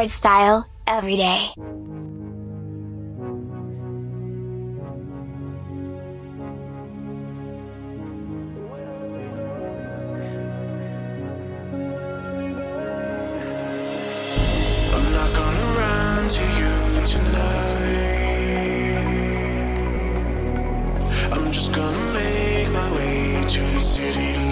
Hardstyle, every day. I'm just gonna make my way to the city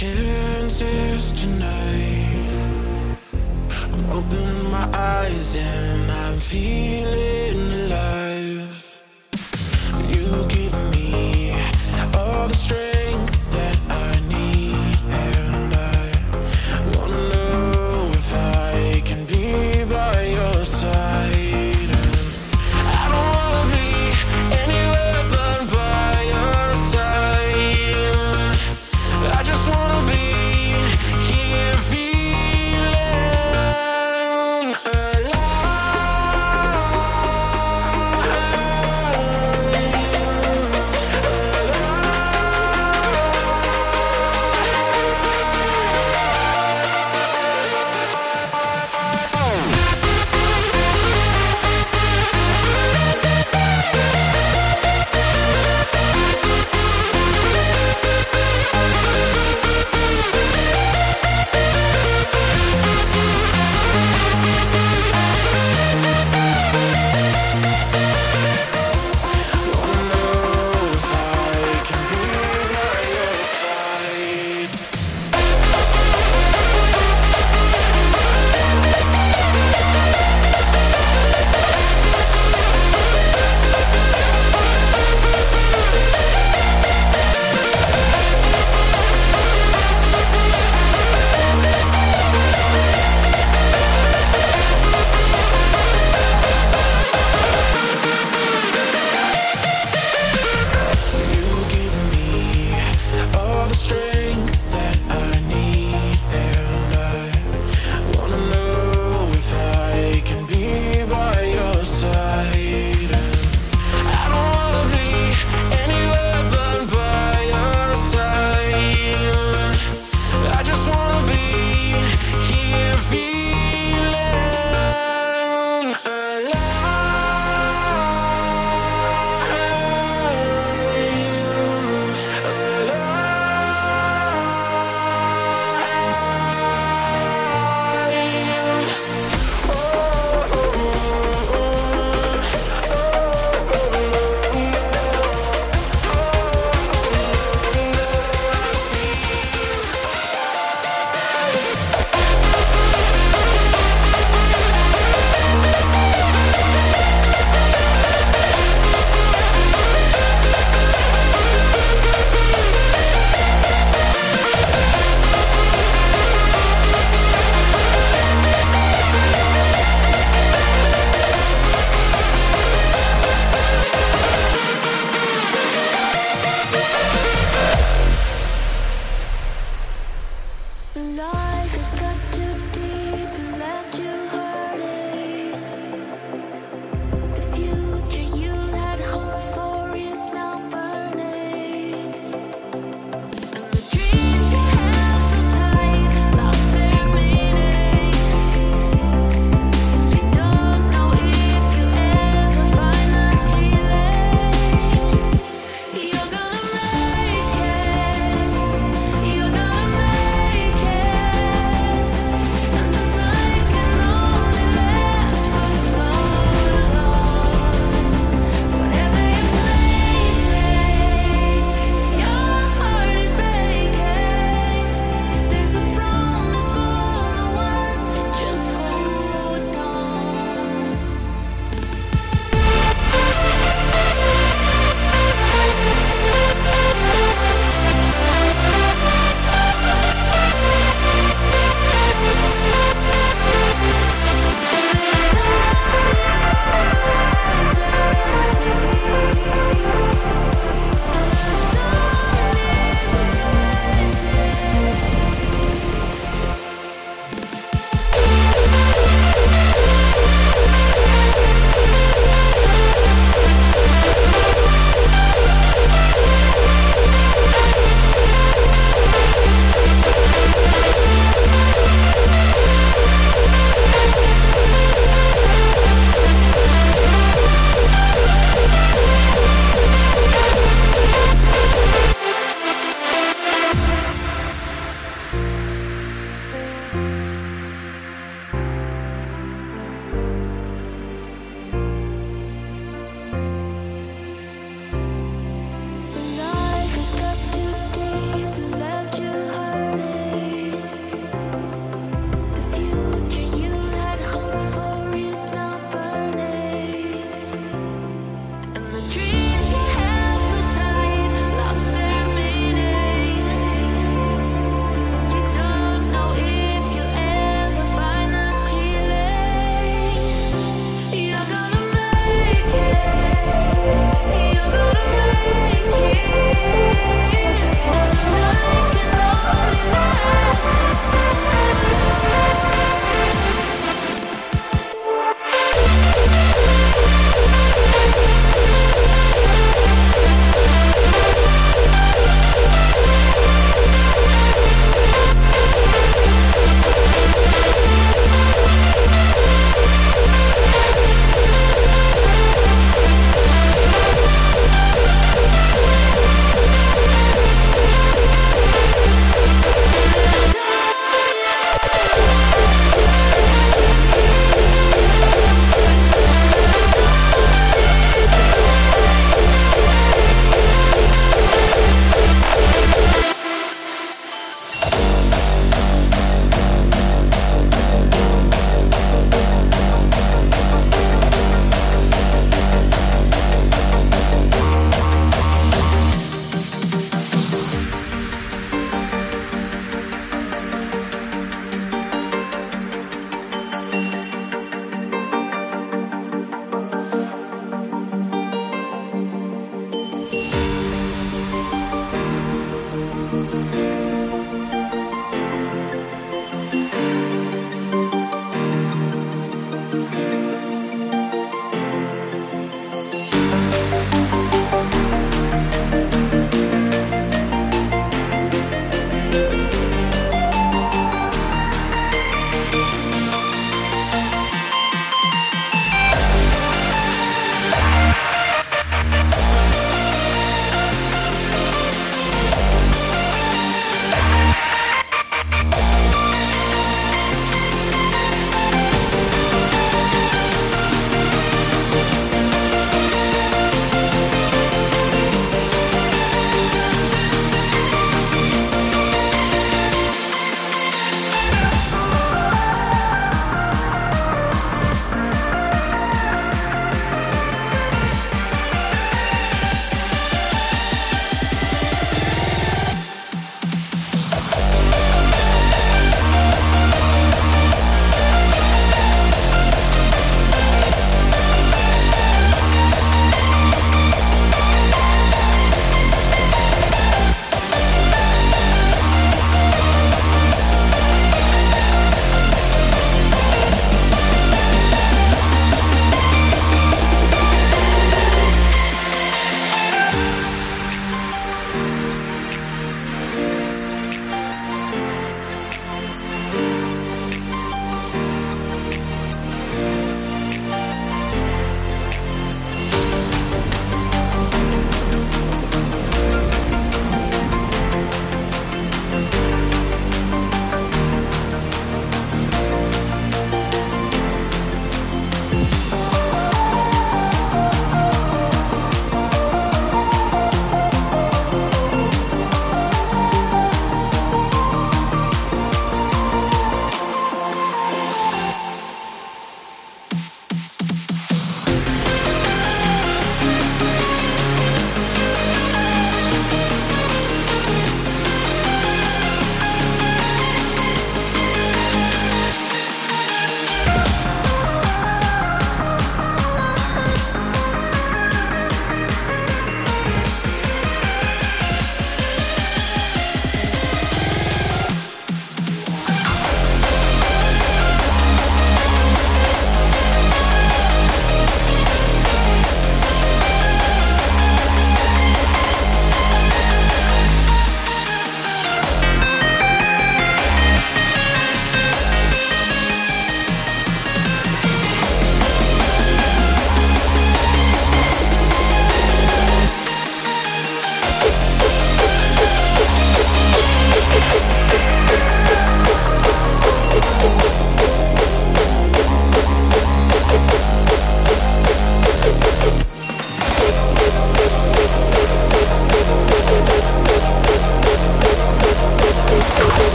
chances tonight. I'm opening my eyes and I'm feeling.